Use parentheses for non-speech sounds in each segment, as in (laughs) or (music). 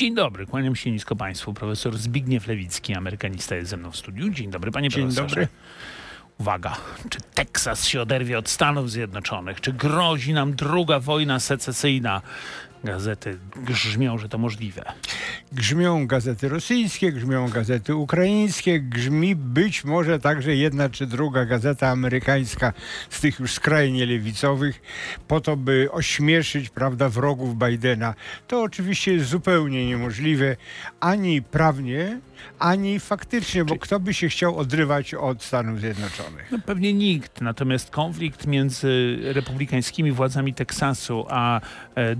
Dzień dobry, kłaniam się nisko Państwu. Profesor Zbigniew Lewicki, amerykanista jest ze mną w studiu. Dzień dobry, panie Dzień profesorze. dobry. Uwaga, czy Teksas się oderwie od Stanów Zjednoczonych? Czy grozi nam druga wojna secesyjna? Gazety grzmią, że to możliwe. Grzmią gazety rosyjskie, grzmią gazety ukraińskie, grzmi być może także jedna czy druga gazeta amerykańska z tych już skrajnie lewicowych, po to, by ośmieszyć, prawda, wrogów Bidena. To oczywiście jest zupełnie niemożliwe, ani prawnie, ani faktycznie, bo kto by się chciał odrywać od Stanów Zjednoczonych? No, pewnie nikt, natomiast konflikt między republikańskimi władzami Teksasu a e,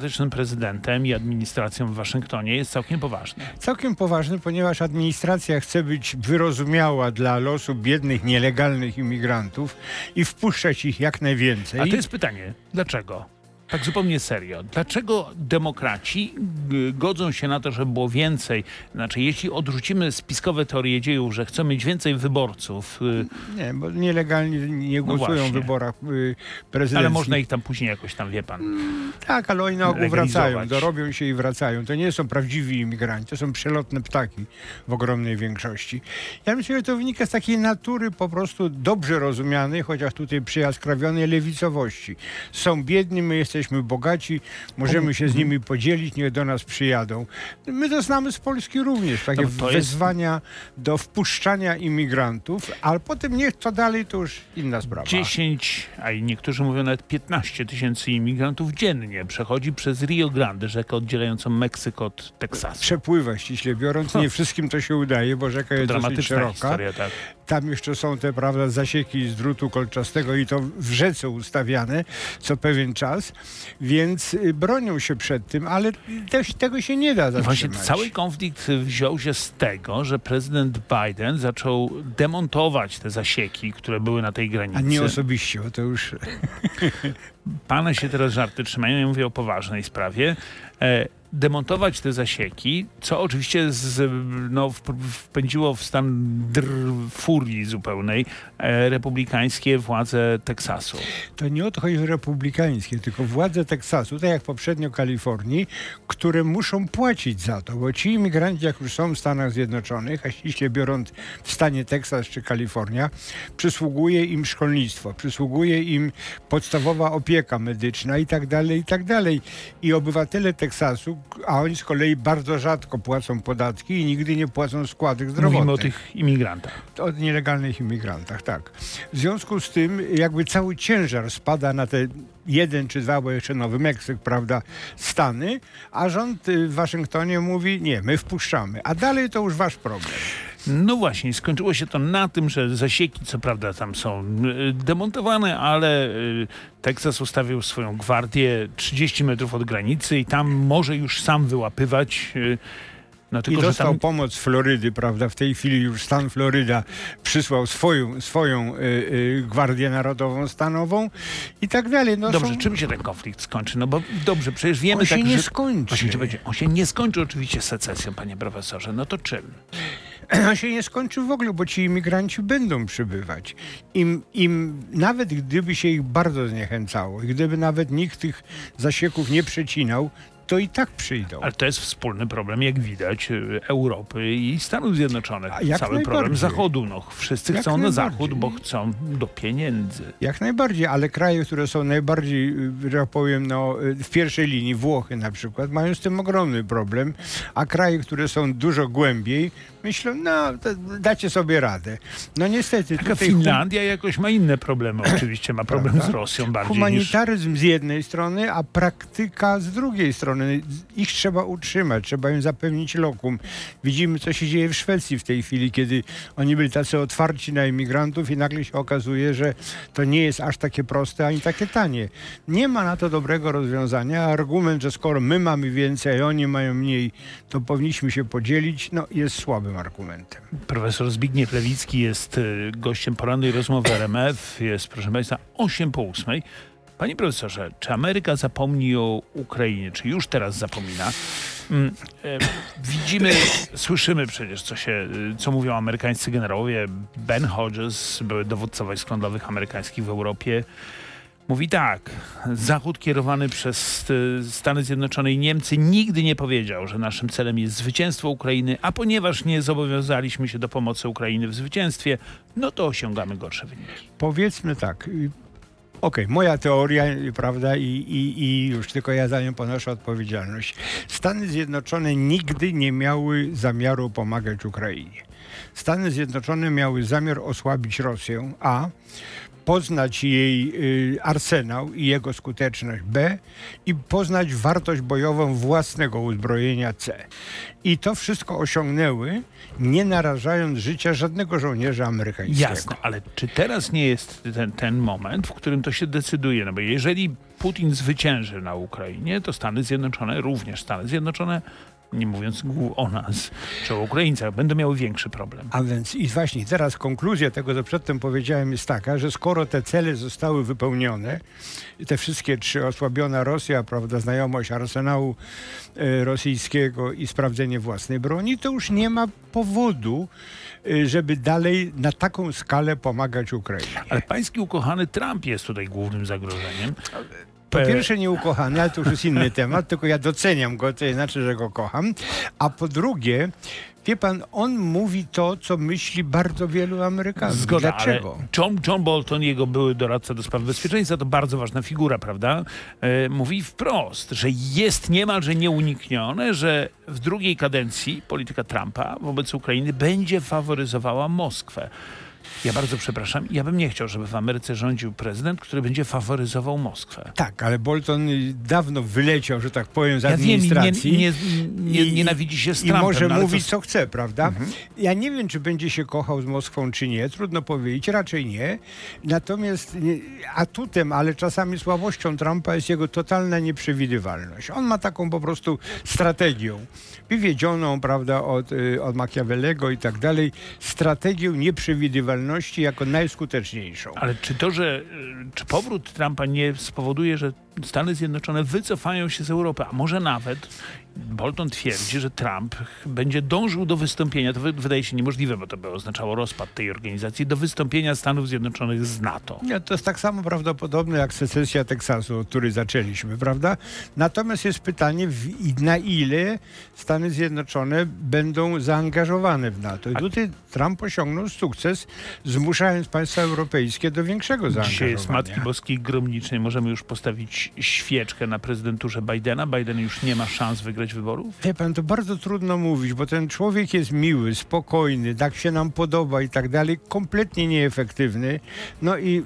demokratycznym prezydentem i administracją w Waszyngtonie jest całkiem poważny. Całkiem poważny, ponieważ administracja chce być wyrozumiała dla losu biednych, nielegalnych imigrantów i wpuszczać ich jak najwięcej. A to jest pytanie, dlaczego? Tak zupełnie serio. Dlaczego demokraci g- godzą się na to, żeby było więcej? Znaczy, jeśli odrzucimy spiskowe teorie dziejów, że chcą mieć więcej wyborców, y, Nie, bo nielegalnie nie głosują w właśnie. wyborach y, prezydenckich. ale można ich tam później jakoś tam, wie pan. Tak, ale oni na ogół wracają, dorobią się i wracają. To nie są prawdziwi imigranci, to są przelotne ptaki w ogromnej większości. Ja myślę, że to wynika z takiej natury po prostu dobrze rozumianej, chociaż tutaj przyjaskrawionej lewicowości. Są biedni, my jesteśmy bogaci, możemy się z nimi podzielić, niech do nas przyjadą. My to znamy z Polski również, takie No, to jest- wezwania do wpuszczania imigrantów, ale potem niech to dalej, to już inna sprawa. 10, a i niektórzy mówią nawet 15 tysięcy imigrantów dziennie przechodzi przez Rio Grande, rzekę oddzielającą Meksyk od Teksasu. Przepływa ściśle biorąc, nie wszystkim to się udaje, bo rzeka jest dosyć szeroka. historia, tak. Tam jeszcze są te, prawda, zasieki z drutu kolczastego i to w rzece ustawiane co pewien czas, więc y, bronią się przed tym, ale też, tego się nie da I właśnie zatrzymać. cały konflikt wziął się z tego, że prezydent Biden zaczął demontować te zasieki, które były na tej granicy. A nie osobiście, bo to już... (laughs) Pana się teraz żarty trzymają, ja mówię o poważnej sprawie. Demontować te zasieki, co oczywiście z, no, wp- wpędziło w stan dr, furii zupełnej e, republikańskie władze Teksasu. To nie o to chodzi o republikańskie, tylko władze Teksasu, tak jak poprzednio Kalifornii, które muszą płacić za to, bo ci imigranci, jak już są w Stanach Zjednoczonych, a ściśle biorąc w stanie Teksas czy Kalifornia, przysługuje im szkolnictwo, przysługuje im podstawowa opieka medyczna i tak dalej, i tak dalej. I obywatele Teksasu, a oni z kolei bardzo rzadko płacą podatki i nigdy nie płacą składek zdrowotnych Mówimy o tych imigrantach. o nielegalnych imigrantach, tak. W związku z tym jakby cały ciężar spada na te jeden czy dwa, bo jeszcze Nowy Meksyk, prawda, Stany, a rząd y, w Waszyngtonie mówi, nie, my wpuszczamy, a dalej to już wasz problem. No właśnie, skończyło się to na tym, że zasieki co prawda tam są y, demontowane, ale y, Teksas ustawił swoją gwardię 30 metrów od granicy i tam może już sam wyłapywać. No I tylko, że dostał tam pomoc Florydy, prawda, w tej chwili już stan Floryda przysłał swoją, swoją y, y, Gwardię Narodową Stanową i tak dalej. No, Dobrze, są- czym się ten konflikt skończy? No bo dobrze, przecież wiemy On się tak, nie że... skończy. Chciałem powiedzieć, On się nie skończy oczywiście secesją, panie profesorze. No to czym? (clears throat) on się nie skończy w ogóle, bo ci imigranci będą przybywać. Im, im nawet gdyby się ich bardzo zniechęcało i gdyby nawet nikt tych zasieków nie przecinał, to i tak przyjdą. Ale to jest wspólny problem, jak widać, y, Europy i Stanów Zjednoczonych. A jak Cały problem. Zachodu. No, wszyscy Jak chcą na. Zachód, bo chcą do pieniędzy. Jak najbardziej, ale kraje, które są najbardziej, y, że tak powiem, no, y, w pierwszej linii, Włochy na przykład, mają z tym ogromny problem, a kraje, które są dużo głębiej, myślą, no, dacie sobie radę. No niestety, Taka tutaj Finlandia jakoś ma inne problemy oczywiście, ma problem Prawda? z Rosją bardziej niż... Humanitaryzm z jednej strony, a praktyka z drugiej strony. Ich trzeba utrzymać, trzeba im zapewnić lokum. Widzimy, co się dzieje w Szwecji w tej chwili, kiedy oni byli tacy otwarci na imigrantów i nagle się okazuje, że to nie jest aż takie proste, ani takie tanie. Nie ma na to dobrego rozwiązania. Argument, że skoro my mamy więcej, a oni mają mniej, to powinniśmy się podzielić, no jest słabym argumentem. Profesor Zbigniew Lewicki jest y, gościem porannej rozmowy RMF. Jest, proszę Państwa, 8 po 8. Panie profesorze, czy Ameryka zapomni o Ukrainie? Czy już teraz zapomina? Mm, e, Widzimy, (coughs) słyszymy przecież, co, się, y, co mówią amerykańscy generałowie. Ben Hodges, były dowódca wojsk lądowych amerykańskich w Europie, Mówi tak, Zachód kierowany przez y, Stany Zjednoczone i Niemcy nigdy nie powiedział, że naszym celem jest zwycięstwo Ukrainy, a ponieważ nie zobowiązaliśmy się do pomocy Ukrainy w zwycięstwie, no to osiągamy gorsze wyniki. Powiedzmy tak. y, Okej, moja teoria, y, prawda, i, i, i już tylko ja za nią ponoszę odpowiedzialność. Stany Zjednoczone nigdy nie miały zamiaru pomagać Ukrainie. Stany Zjednoczone miały zamiar osłabić Rosję, a poznać jej y, arsenał i jego skuteczność B i poznać wartość bojową własnego uzbrojenia C. I to wszystko osiągnęły, nie narażając życia żadnego żołnierza amerykańskiego. Jasne, ale czy teraz nie jest ten, ten moment, w którym to się decyduje? No bo jeżeli Putin zwycięży na Ukrainie, to Stany Zjednoczone, również Stany Zjednoczone, nie mówiąc o nas czy o Ukraińcach, będą miały większy problem. A więc i właśnie teraz konkluzja tego, co przedtem powiedziałem, jest taka, że skoro te cele zostały wypełnione, te wszystkie trzy, osłabiona Rosja, prawda, znajomość arsenału e, rosyjskiego i sprawdzenie własnej broni, to już nie ma powodu, e, żeby dalej na taką skalę pomagać Ukrainie. Ale pański ukochany Trump jest tutaj głównym zagrożeniem. Po pierwsze nieukochany, ale to już jest inny temat, tylko ja doceniam go, to znaczy, że go kocham. A po drugie, wie pan, on mówi to, co myśli bardzo wielu Amerykanów. Zgoda, Dlaczego? John, John Bolton, jego były doradca do spraw bezpieczeństwa, to bardzo ważna figura, prawda? E, mówi wprost, że jest niemalże nieuniknione, że w drugiej kadencji polityka Trumpa wobec Ukrainy będzie faworyzowała Moskwę. Ja bardzo przepraszam, ja bym nie chciał, żeby w Ameryce rządził prezydent, który będzie faworyzował Moskwę. Tak, ale Bolton dawno wyleciał, że tak powiem, z Ja wiem, nie, administracji. nie, nie, nienawidzi się z I Trumpem. może no, mówić, to- co chce, prawda? Ja nie wiem, czy będzie się kochał z Moskwą, czy nie. Trudno powiedzieć, raczej nie. Natomiast atutem, ale czasami słabością Trumpa jest jego totalna nieprzewidywalność. On ma taką po prostu strategię, wywiedzioną, prawda, od, y, od Machiavellego i tak dalej, strategię nieprzewidywalności jako najskuteczniejszą. Ale czy to, że y, czy powrót Trumpa nie spowoduje, że Stany Zjednoczone wycofają się z Europy, a może nawet Bolton twierdzi, że Trump będzie dążył do wystąpienia, to wy- wydaje się niemożliwe, bo to by oznaczało rozpad tej organizacji, do wystąpienia Stanów Zjednoczonych z NATO. Nie, to jest tak samo prawdopodobne jak secesja Teksasu, od której zaczęliśmy, prawda? Natomiast jest pytanie, na ile Stany Zjednoczone będą zaangażowane w NATO. I tutaj Trump osiągnął sukces, zmuszając państwa europejskie do większego zaangażowania. Dzisiaj jest Matki Boskiej Gromniczej. Możemy już postawić świeczkę na prezydenturze Bidena. Biden już nie ma szans wygrać wyborów? Wie pan, to bardzo trudno mówić, bo ten człowiek jest miły, spokojny, tak się nam podoba i tak dalej, kompletnie nieefektywny. No i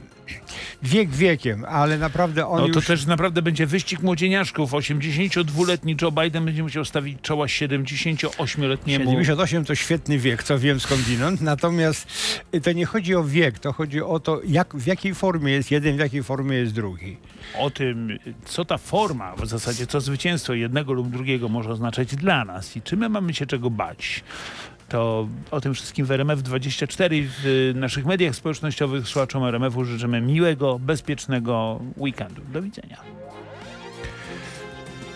wiek wiekiem, ale naprawdę on No to już... też naprawdę będzie wyścig młodzieniaszków. 82-letni Joe Biden będzie musiał stawić czoła 78-letniemu. 78 to świetny wiek, co wiem skądinąd, natomiast y, to nie chodzi o wiek, to chodzi o to, jak, w jakiej formie jest jeden, w jakiej formie jest drugi. O tym, co ta forma, w zasadzie co zwycięstwo jednego lub drugiego może oznaczać dla nas i czy my mamy się czego bać. To o tym wszystkim w RMF24 w y, naszych mediach społecznościowych słuchaczom RMF-u życzymy miłego, bezpiecznego weekendu. Do widzenia.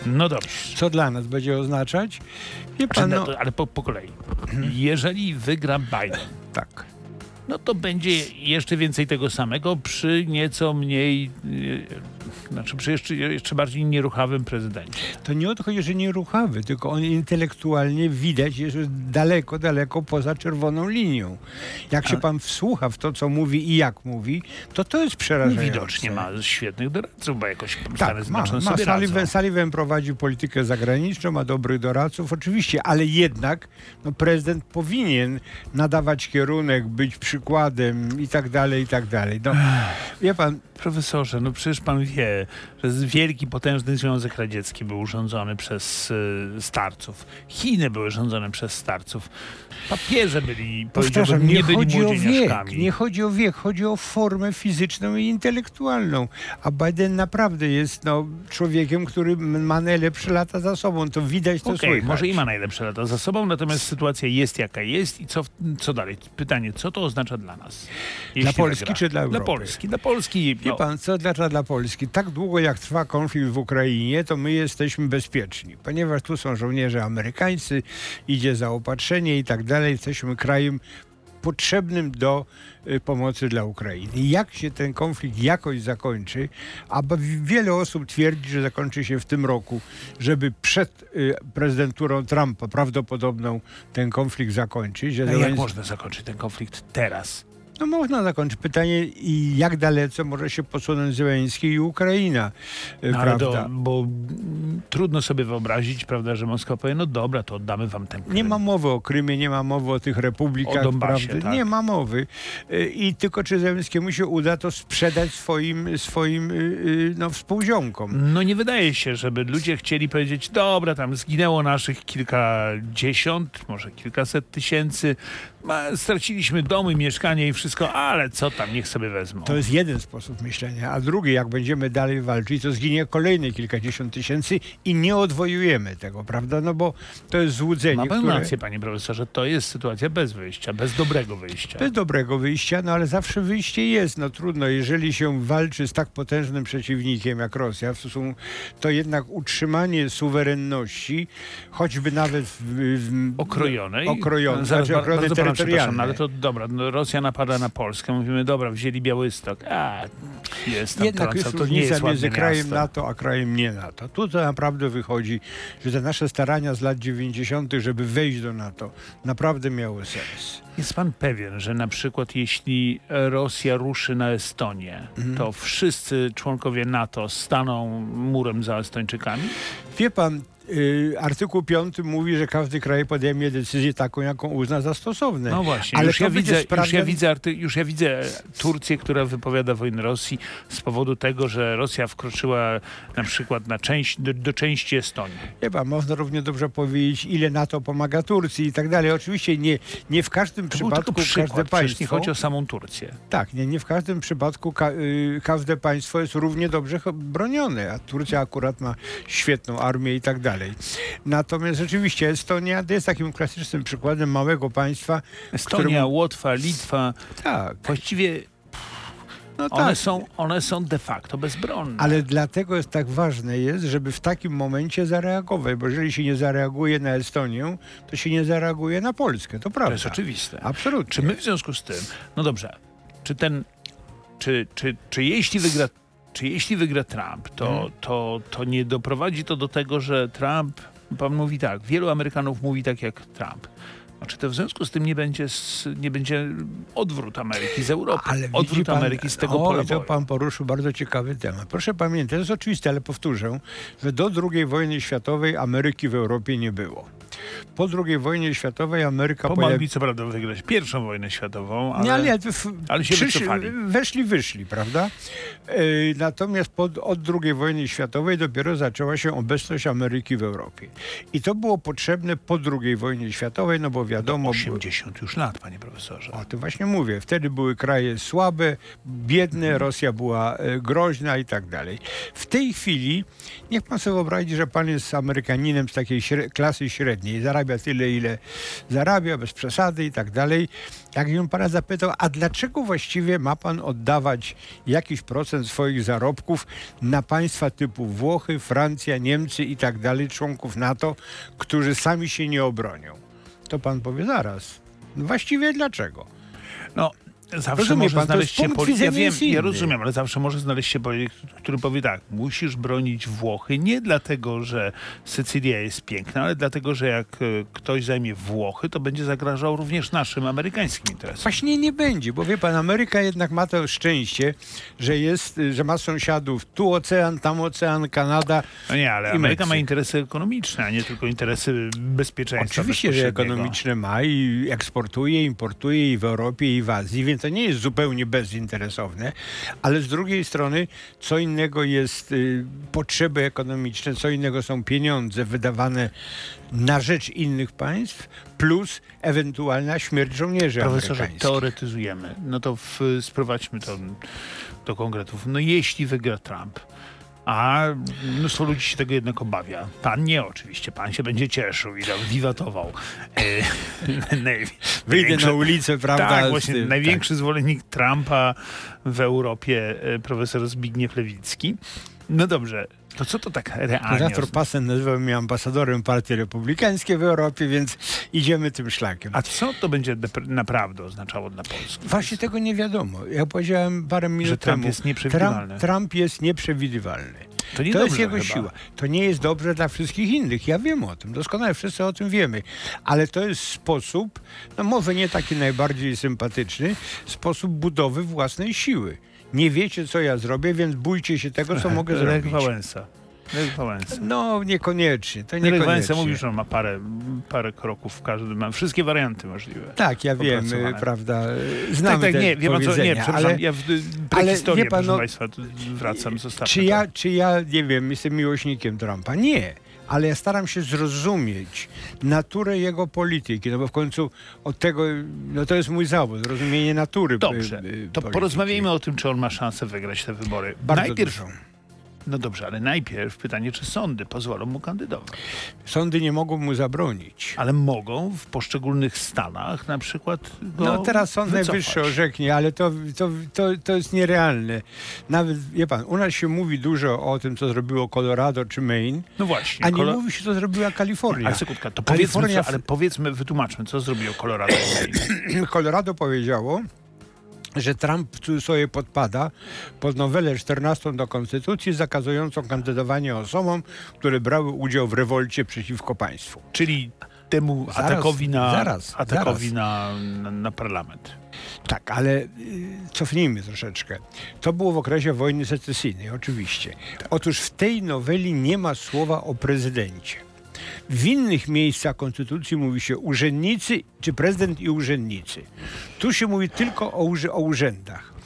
No dobrze. Co dla nas będzie oznaczać? Wie Znaczy, pan, no, no, ale po, po kolei. Jeżeli wygra Biden, tak. no to będzie jeszcze więcej tego samego przy nieco mniej, yy, znaczy przy jeszcze, jeszcze bardziej nieruchawym prezydencie. To nie o to chodzi, że nie ruchawy, tylko on intelektualnie widać, jest daleko, daleko poza czerwoną linią. Jak się A- pan wsłucha w to, co mówi i jak mówi, to to jest przerażające. Widocznie ma świetnych doradców, bo jakoś Tak, ma, ma sobie. Sullivan prowadzi politykę zagraniczną, ma dobrych doradców, oczywiście, ale jednak no, prezydent powinien nadawać kierunek, być przykładem i tak dalej, i tak dalej. No, wie pan, Profesorze, no przecież pan wie, że z- wielki, potężny Związek Radziecki był rządzony przez y, starców. Chiny były rządzone przez starców. Papieże byli, powtarzam, nie, nie byli chodzi o wiek, nie chodzi o wiek, chodzi o formę fizyczną i intelektualną. A Biden naprawdę jest no, człowiekiem, który ma najlepsze lata za sobą. To widać, to Okej, słychać. może i ma najlepsze lata za sobą, natomiast sytuacja jest jaka jest i co, co dalej? Pytanie, co to oznacza dla nas? Jeśli Polski wygra? czy dla Europy? Dla Polski. Dla Polski. Wie No, pan, co dla, dla Polski? Tak długo jak trwa konflikt w Ukrainie, to my jesteśmy bezpieczni, ponieważ tu są żołnierze amerykańscy, idzie zaopatrzenie i tak dalej. Jesteśmy krajem potrzebnym do y, pomocy dla Ukrainy. Jak się ten konflikt jakoś zakończy, a wiele osób twierdzi, że zakończy się w tym roku, żeby przed y, prezydenturą Trumpa prawdopodobną ten konflikt zakończyć. Że A jak można zakończyć ten konflikt teraz? No można zakończyć. Pytanie, jak dalece może się posunąć Zełenski i Ukraina, y, No, prawda? to, bo trudno sobie wyobrazić, prawda, że Moskwa powie, no dobra, to oddamy wam ten Krym. Nie ma mowy o Krymie, nie ma mowy o tych republikach, O Donbasie, tak. Nie ma mowy. Y, I tylko czy Zełenskiemu się uda to sprzedać swoim, swoim y, no, współziomkom. No nie wydaje się, żeby ludzie chcieli powiedzieć, dobra, tam zginęło naszych kilkadziesiąt, może kilkaset tysięcy, straciliśmy domy, mieszkania i wszystko, ale co tam, niech sobie wezmą. To jest jeden sposób myślenia, a drugi, jak będziemy dalej walczyć, to zginie kolejne kilkadziesiąt tysięcy i nie odwojujemy tego, prawda? No bo to jest złudzenie, Ma pan które... rację, panie profesorze, to jest sytuacja bez wyjścia, bez dobrego wyjścia. Bez dobrego wyjścia, no ale zawsze wyjście jest. No trudno, jeżeli się walczy z tak potężnym przeciwnikiem jak Rosja, to, jednak utrzymanie suwerenności, choćby nawet w, w, Okrojonej. Okrojonej, znaczy ba- terytorialne. no ale to dobra, no Rosja napada na Polskę, mówimy, dobra, wzięli Białystok, a jest tam Jednak to, jest to nie jest między krajem miasto. NATO a krajem nie NATO. Tu to naprawdę wychodzi, że te nasze starania z lat 90., żeby wejść do NATO, naprawdę miały sens. Jest pan pewien, że na przykład jeśli Rosja ruszy na Estonię, Mhm. to wszyscy członkowie NATO staną murem za Estończykami? Wie pan, artykuł 5 mówi, że każdy kraj podejmie decyzję taką, jaką uzna za stosowne. No właśnie, Ale już, ja widzę, już, ja widzę, już ja widzę Turcję, która wypowiada wojnę Rosji z powodu tego, że Rosja wkroczyła na przykład na część, do, do części Estonii. Pan, można równie dobrze powiedzieć, ile NATO pomaga Turcji i tak dalej. Oczywiście nie, nie w każdym To przypadku przykład, każde przecież nie państwo... chodzi o samą Turcję. Tak, nie, nie w każdym przypadku ka, y, każde państwo jest równie dobrze bronione, a Turcja akurat ma świetną armię i tak dalej. Natomiast rzeczywiście Estonia jest takim klasycznym przykładem małego państwa. Estonia, któremu- Łotwa, Litwa, Tak, właściwie no one, tak. są, one są de facto bezbronne. Ale dlatego jest tak ważne jest, żeby w takim momencie zareagować, bo jeżeli się nie zareaguje na Estonię, to się nie zareaguje na Polskę. To prawda. To jest oczywiste. Absolutnie. Czy my w związku z tym, no dobrze, czy ten, czy, czy, czy jeśli wygra, czy jeśli wygra Trump, to, Mhm. to, to nie doprowadzi to do tego, że Trump, pan mówi tak, wielu Amerykanów mówi tak jak Trump. A czy to w związku z tym nie będzie, nie będzie odwrót Ameryki z Europy? Ale odwrót pan, Ameryki z tego o, to pan poruszył bardzo ciekawy temat. Proszę pamiętać, to jest oczywiste, ale powtórzę, że do II wojny światowej Ameryki w Europie nie było. Po II wojnie światowej Ameryka Pomogli pojawiła... co prawda wygrać pierwszą wojnę światową, ale... Nie, ale, w, ale się wycofali. Weszli, wyszli, prawda? E, natomiast pod, od II wojny światowej dopiero zaczęła się obecność Ameryki w Europie. I to było potrzebne po II wojnie światowej, no bo wiadomo... 80 już lat, panie profesorze. O tym właśnie mówię. Wtedy były kraje słabe, biedne, Rosja była e, groźna i tak dalej. W tej chwili, niech pan sobie wyobrazi, że pan jest Amerykaninem z takiej śre- klasy średniej, zarabia tyle, ile zarabia, bez przesady i tak dalej. Jakbym pana zapytał, a dlaczego właściwie ma pan oddawać jakiś procent swoich zarobków na państwa typu Włochy, Francja, Niemcy i tak dalej, członków NATO, którzy sami się nie obronią? To pan powie zaraz. Właściwie dlaczego? No, zawsze Rozumie może pan, znaleźć się polityk. Ja wiem, ja rozumiem, ale zawsze może znaleźć się polityk, który powie tak, musisz bronić Włochy nie dlatego, że Sycylia jest piękna, ale dlatego, że jak e, ktoś zajmie Włochy, to będzie zagrażał również naszym amerykańskim interesom. Właśnie nie będzie, bo wie pan, Ameryka jednak ma to szczęście, że jest, y, że ma sąsiadów, tu ocean, tam ocean, Kanada. No nie, ale Ameryka ma Meksyk. interesy ekonomiczne, a nie tylko interesy bezpieczeństwa Oczywiście, że ekonomiczne ma i eksportuje, importuje i w Europie, i w Azji, więc to nie jest zupełnie bezinteresowne, ale z drugiej strony co innego jest y, potrzeby ekonomiczne, co innego są pieniądze wydawane na rzecz innych państw, plus ewentualna śmierć żołnierzy Profesorze, teoretyzujemy. No to w, sprowadźmy to do konkretów. No jeśli wygra Trump, a mnóstwo ludzi się tego jednak obawia. Pan nie oczywiście, pan się będzie cieszył i tam wiwatował. E, (laughs) Wyjdę na ulicę, prawda? Tak, właśnie tym, największy zwolennik Trumpa w Europie, e, profesor Zbigniew Lewicki. No dobrze, To co to tak realnie Senator? Passen nazywał mnie ambasadorem Partii Republikańskiej w Europie, więc idziemy tym szlakiem. A co to będzie naprawdę oznaczało dla Polski? Właśnie tego nie wiadomo. Ja powiedziałem parę minut Że Trump temu. jest nieprzewidywalny. Trump, Trump jest nieprzewidywalny. To To jest jego chyba. siła. To nie jest dobrze dla wszystkich innych. Ja wiem o tym. Doskonale wszyscy o tym wiemy. Ale to jest sposób, no może nie taki najbardziej sympatyczny, sposób budowy własnej siły. Nie wiecie, co ja zrobię, więc bójcie się tego, co mogę zrobić. Wałęsa. No, niekoniecznie. To Lech Wałęsa niekoniecznie. mówił, że on ma parę, parę kroków w każdym, ma wszystkie warianty możliwe. Tak, ja wiem, y, prawda. Znamy tak, tak, te nie, wie pan co, nie, ale ja w wie pan, proszę no, państwa, wracam, zostawmy czy to. ja, czy ja, nie wiem, jestem miłośnikiem Trumpa? Nie. Ale ja staram się zrozumieć naturę jego polityki, no bo w końcu od tego, no to jest mój zawód, rozumienie natury Dobrze, y, y, to polityki. porozmawiajmy o tym, czy on ma szansę wygrać te wybory. Bardzo najpierw, dużo. No dobrze, ale najpierw pytanie, czy sądy pozwolą mu kandydować. Sądy nie mogą mu zabronić. Ale mogą w poszczególnych stanach na przykład No teraz Sąd wycofać. Najwyższy orzeknie, ale to, to, to, to jest nierealne. Nawet, wie pan, u nas się mówi dużo o tym, co zrobiło Colorado czy Maine, No właśnie. a nie Kolo- mówi się, co zrobiła Kalifornia. Ale sekundka, to powiedzmy, Kalifornia co, ale powiedzmy, wytłumaczmy, co zrobiło Colorado. (clears throat) Colorado powiedziało, że Trump cudzysłowie podpada pod nowelę 14 do Konstytucji zakazującą kandydowanie osobom, które brały udział w rewolcie przeciwko państwu. Czyli temu Zaraz, atakowi, na, zaraz, atakowi zaraz. Na, na, na parlament. Tak, ale y, cofnijmy troszeczkę. To było w okresie wojny secesyjnej, oczywiście. Otóż w tej noweli nie ma słowa o prezydencie. W innych miejscach konstytucji mówi się urzędnicy, czy prezydent i urzędnicy. Tu się mówi tylko o, o urzędach.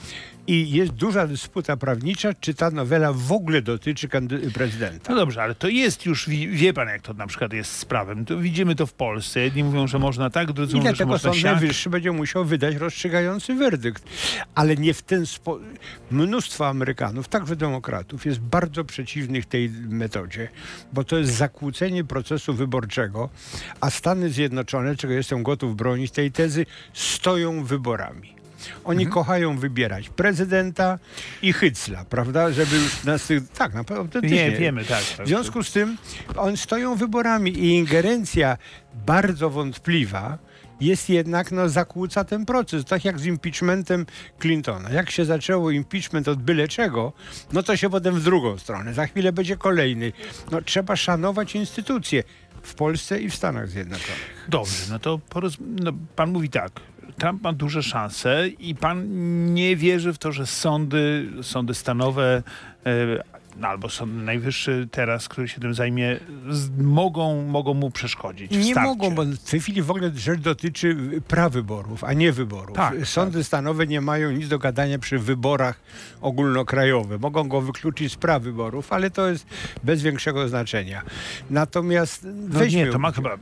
I jest duża dysputa prawnicza, czy ta nowela w ogóle dotyczy prezydenta. No dobrze, ale to jest już, wie, pan jak to na przykład jest z prawem. To widzimy to w Polsce. Jedni mówią, że można tak, drudzy I mówią, że można Sąd. Najwyższy będzie musiał wydać rozstrzygający werdykt. Ale nie w ten sposób. Mnóstwo Amerykanów, także demokratów, jest bardzo przeciwnych tej metodzie, bo to jest zakłócenie procesu wyborczego, a Stany Zjednoczone, czego jestem gotów bronić tej tezy, stoją wyborami. Oni Mhm. kochają wybierać prezydenta i hycla, prawda? Żeby już nas tych... Tak, naprawdę. Nie, wiemy, tak. W związku z tym oni stoją wyborami i ingerencja bardzo wątpliwa jest jednak, no, zakłóca ten proces. Tak jak z impeachmentem Clintona. Jak się zaczęło impeachment od byle czego, no to się potem w drugą stronę. Za chwilę będzie kolejny. No, trzeba szanować instytucje w Polsce i w Stanach Zjednoczonych. Dobrze, no to poroz... no, pan mówi tak. Trump ma duże szanse i pan nie wierzy w to, że sądy, sądy stanowe e, no, albo Sąd Najwyższy teraz, który się tym zajmie, mogą, mogą mu przeszkodzić Nie starcie. mogą, bo w tej chwili w ogóle rzecz dotyczy prawyborów, a nie wyborów. Tak, Sądy stanowe nie mają nic do gadania przy wyborach ogólnokrajowych. Mogą go wykluczyć z prawyborów, ale to jest bez większego znaczenia. Natomiast No weźmy, nie, to ma chyba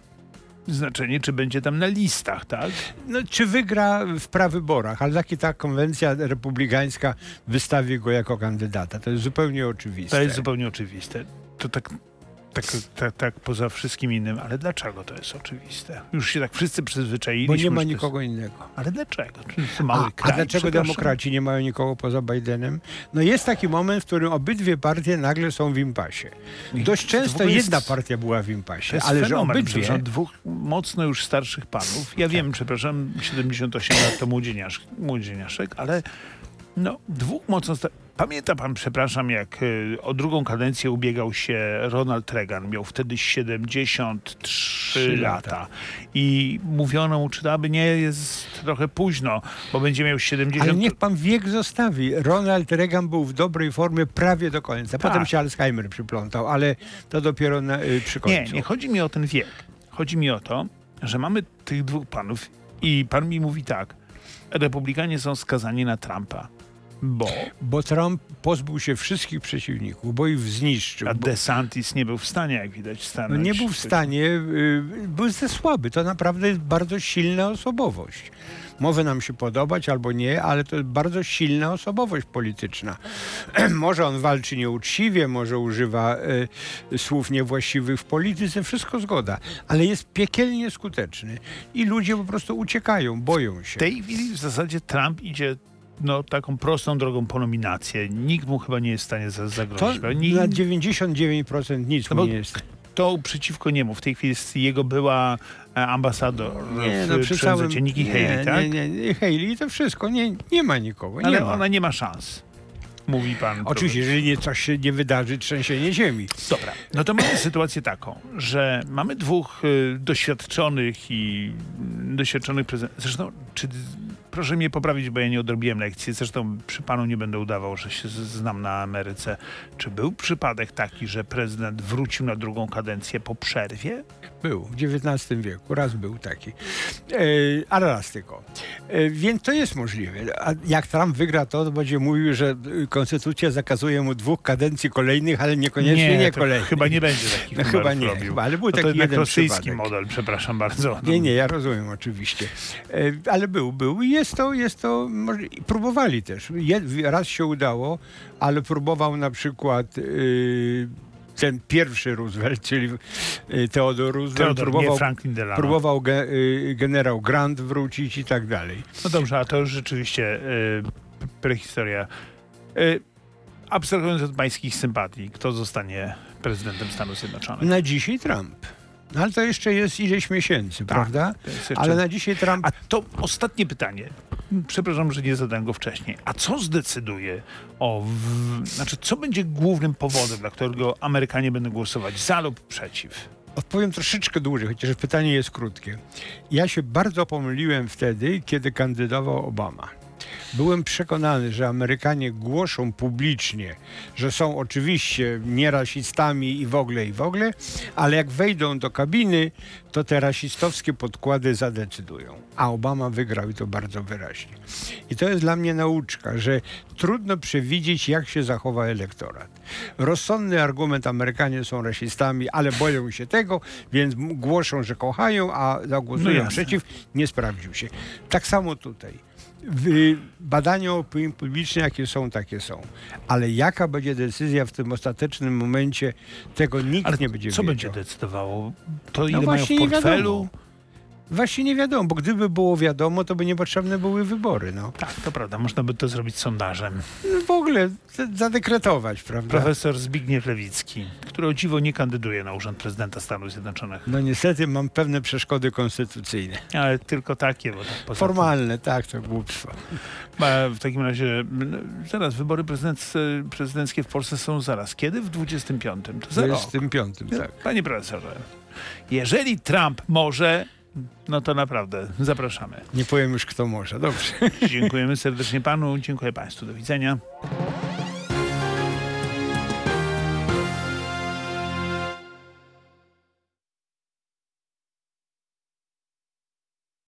znaczenie, czy będzie tam na listach, tak? no, czy wygra w prawyborach, ale taki ta konwencja republikańska wystawi go jako kandydata. To jest zupełnie oczywiste. To jest zupełnie oczywiste. To tak, tak, tak, tak poza wszystkim innym, ale dlaczego to jest oczywiste? Już się tak wszyscy przyzwyczaili. Bo nie ma nikogo innego. Ale dlaczego? Mały A, kraj? a dlaczego demokraci nie mają nikogo poza Bidenem? No jest taki moment, w którym obydwie partie nagle są w impasie. Dość często jest- jedna partia była w impasie, ale że fenomen, obydwie... przepraszam, dwóch mocno już starszych panów. Ja wiem, przepraszam, 78 lat to młodzieniasz, młodzieniaszek, ale no, dwóch mocno sta- Pamięta pan, przepraszam, jak y, o drugą kadencję ubiegał się Ronald Reagan. Miał wtedy 73 Trzy lata. lata. I mówiono mu, czy to aby nie jest trochę późno, bo będzie miał 70 Ale niech pan wiek zostawi. Ronald Reagan był w dobrej formie prawie do końca. Potem Tak. się Alzheimer przyplątał, ale to dopiero na, y, przy końcu. Nie, nie chodzi mi o ten wiek. Chodzi mi o to, że mamy tych dwóch panów i pan mi mówi tak. Republikanie są skazani na Trumpa, bo Bo Trump pozbył się wszystkich przeciwników, bo ich zniszczył. a Bo, DeSantis nie był w stanie, jak widać, no stanąć. nie był w stanie, y, był za słaby. To naprawdę jest bardzo silna osobowość. Może nam się podobać albo nie, ale to jest bardzo silna osobowość polityczna. (clears throat) może on walczy nieuczciwie, może używa y, słów niewłaściwych w polityce, wszystko zgoda, ale jest piekielnie skuteczny i ludzie po prostu uciekają, boją się. W tej chwili w zasadzie Trump idzie no, taką prostą drogą po nominację. Nikt mu chyba nie jest w stanie za- To zagrozić. bo Nikt, na 99% nic No mu nie jest. to przeciwko niemu. W tej chwili jest jego była e, ambasador Nie, w no przy całym... Nikki nie, Haley, tak? Nie, nie, nie, Haley to wszystko, nie, nie ma nikogo, nie Ale ma. ona nie ma szans. Mówi pan. Oczywiście, jeżeli nie, coś się nie wydarzy, trzęsienie ziemi. Dobra, no to mamy sytuację taką, że mamy dwóch y, doświadczonych i doświadczonych prezydentów. Zresztą, czy, proszę mnie poprawić, bo ja nie odrobiłem lekcji. Zresztą przy panu nie będę udawał, że się znam na Ameryce. Czy był przypadek taki, że prezydent wrócił na drugą kadencję po przerwie? Był w XIX wieku, raz był taki. E, ale raz tylko. E, więc to jest możliwe. A jak Trump wygra to, będzie mówił, że konstytucja zakazuje mu dwóch kadencji kolejnych, ale niekoniecznie nie, to kolejnych. chyba nie będzie takich No, chyba nie, robił. chyba, ale był No taki jeden rosyjski przypadek. model, przepraszam bardzo. Nie, nie, ja rozumiem oczywiście. E, Ale był, był i jest to, jest to, próbowali też. Raz się udało, ale próbował na przykład y, ten pierwszy Roosevelt, czyli y, Theodore Roosevelt, Teodor, próbował, Franklin Delano. próbował ge, y, generał Grant wrócić i tak dalej. No dobrze, a to już rzeczywiście y, prehistoria. Y, abstrahując od pańskich sympatii, kto zostanie prezydentem Stanów Zjednoczonych? Na dzisiaj Trump. No, ale to jeszcze jest ileś miesięcy, prawda? Jest jeszcze- Ale na dzisiaj Trump... A to ostatnie pytanie. Przepraszam, że nie zadałem go wcześniej. A co zdecyduje o... W... Znaczy, co będzie głównym powodem, dla którego Amerykanie będą głosować za lub przeciw? Odpowiem troszeczkę dłużej, chociaż pytanie jest krótkie. Ja się bardzo pomyliłem wtedy, kiedy kandydował Obama. Byłem przekonany, że Amerykanie głoszą publicznie, że są oczywiście nierasistami i w ogóle, i w ogóle, ale jak wejdą do kabiny, to te rasistowskie podkłady zadecydują. A Obama wygrał i to bardzo wyraźnie. I to jest dla mnie nauczka, że trudno przewidzieć, jak się zachowa elektorat. Rozsądny argument, Amerykanie są rasistami, ale boją się tego, więc głoszą, że kochają, a No zagłosują jasne. przeciw. Nie sprawdził się. Tak samo tutaj. W- Badania opinii publicznej, jakie są, takie są. Ale jaka będzie decyzja w tym ostatecznym momencie, tego nikt Ale nie będzie co wiedział. będzie decydowało? To ile No mają w portfelu? Właśnie nie wiadomo, bo gdyby było wiadomo, to by niepotrzebne były wybory. No. Tak, to prawda. Można by to zrobić sondażem. No w ogóle zadekretować, prawda? Profesor Zbigniew Lewicki, który o dziwo nie kandyduje na urząd prezydenta Stanów Zjednoczonych. No niestety mam pewne przeszkody konstytucyjne. Ale tylko takie, bo tak poza tym- Formalne, tak, to głupstwo. A W takim razie, zaraz, wybory prezydenckie, w Polsce są zaraz. Kiedy? W 25. To za rok. 25, tak. Panie profesorze, jeżeli Trump może, no to naprawdę zapraszamy. Nie powiem już, kto może. Dobrze. Dziękujemy serdecznie panu, dziękuję państwu. Do widzenia.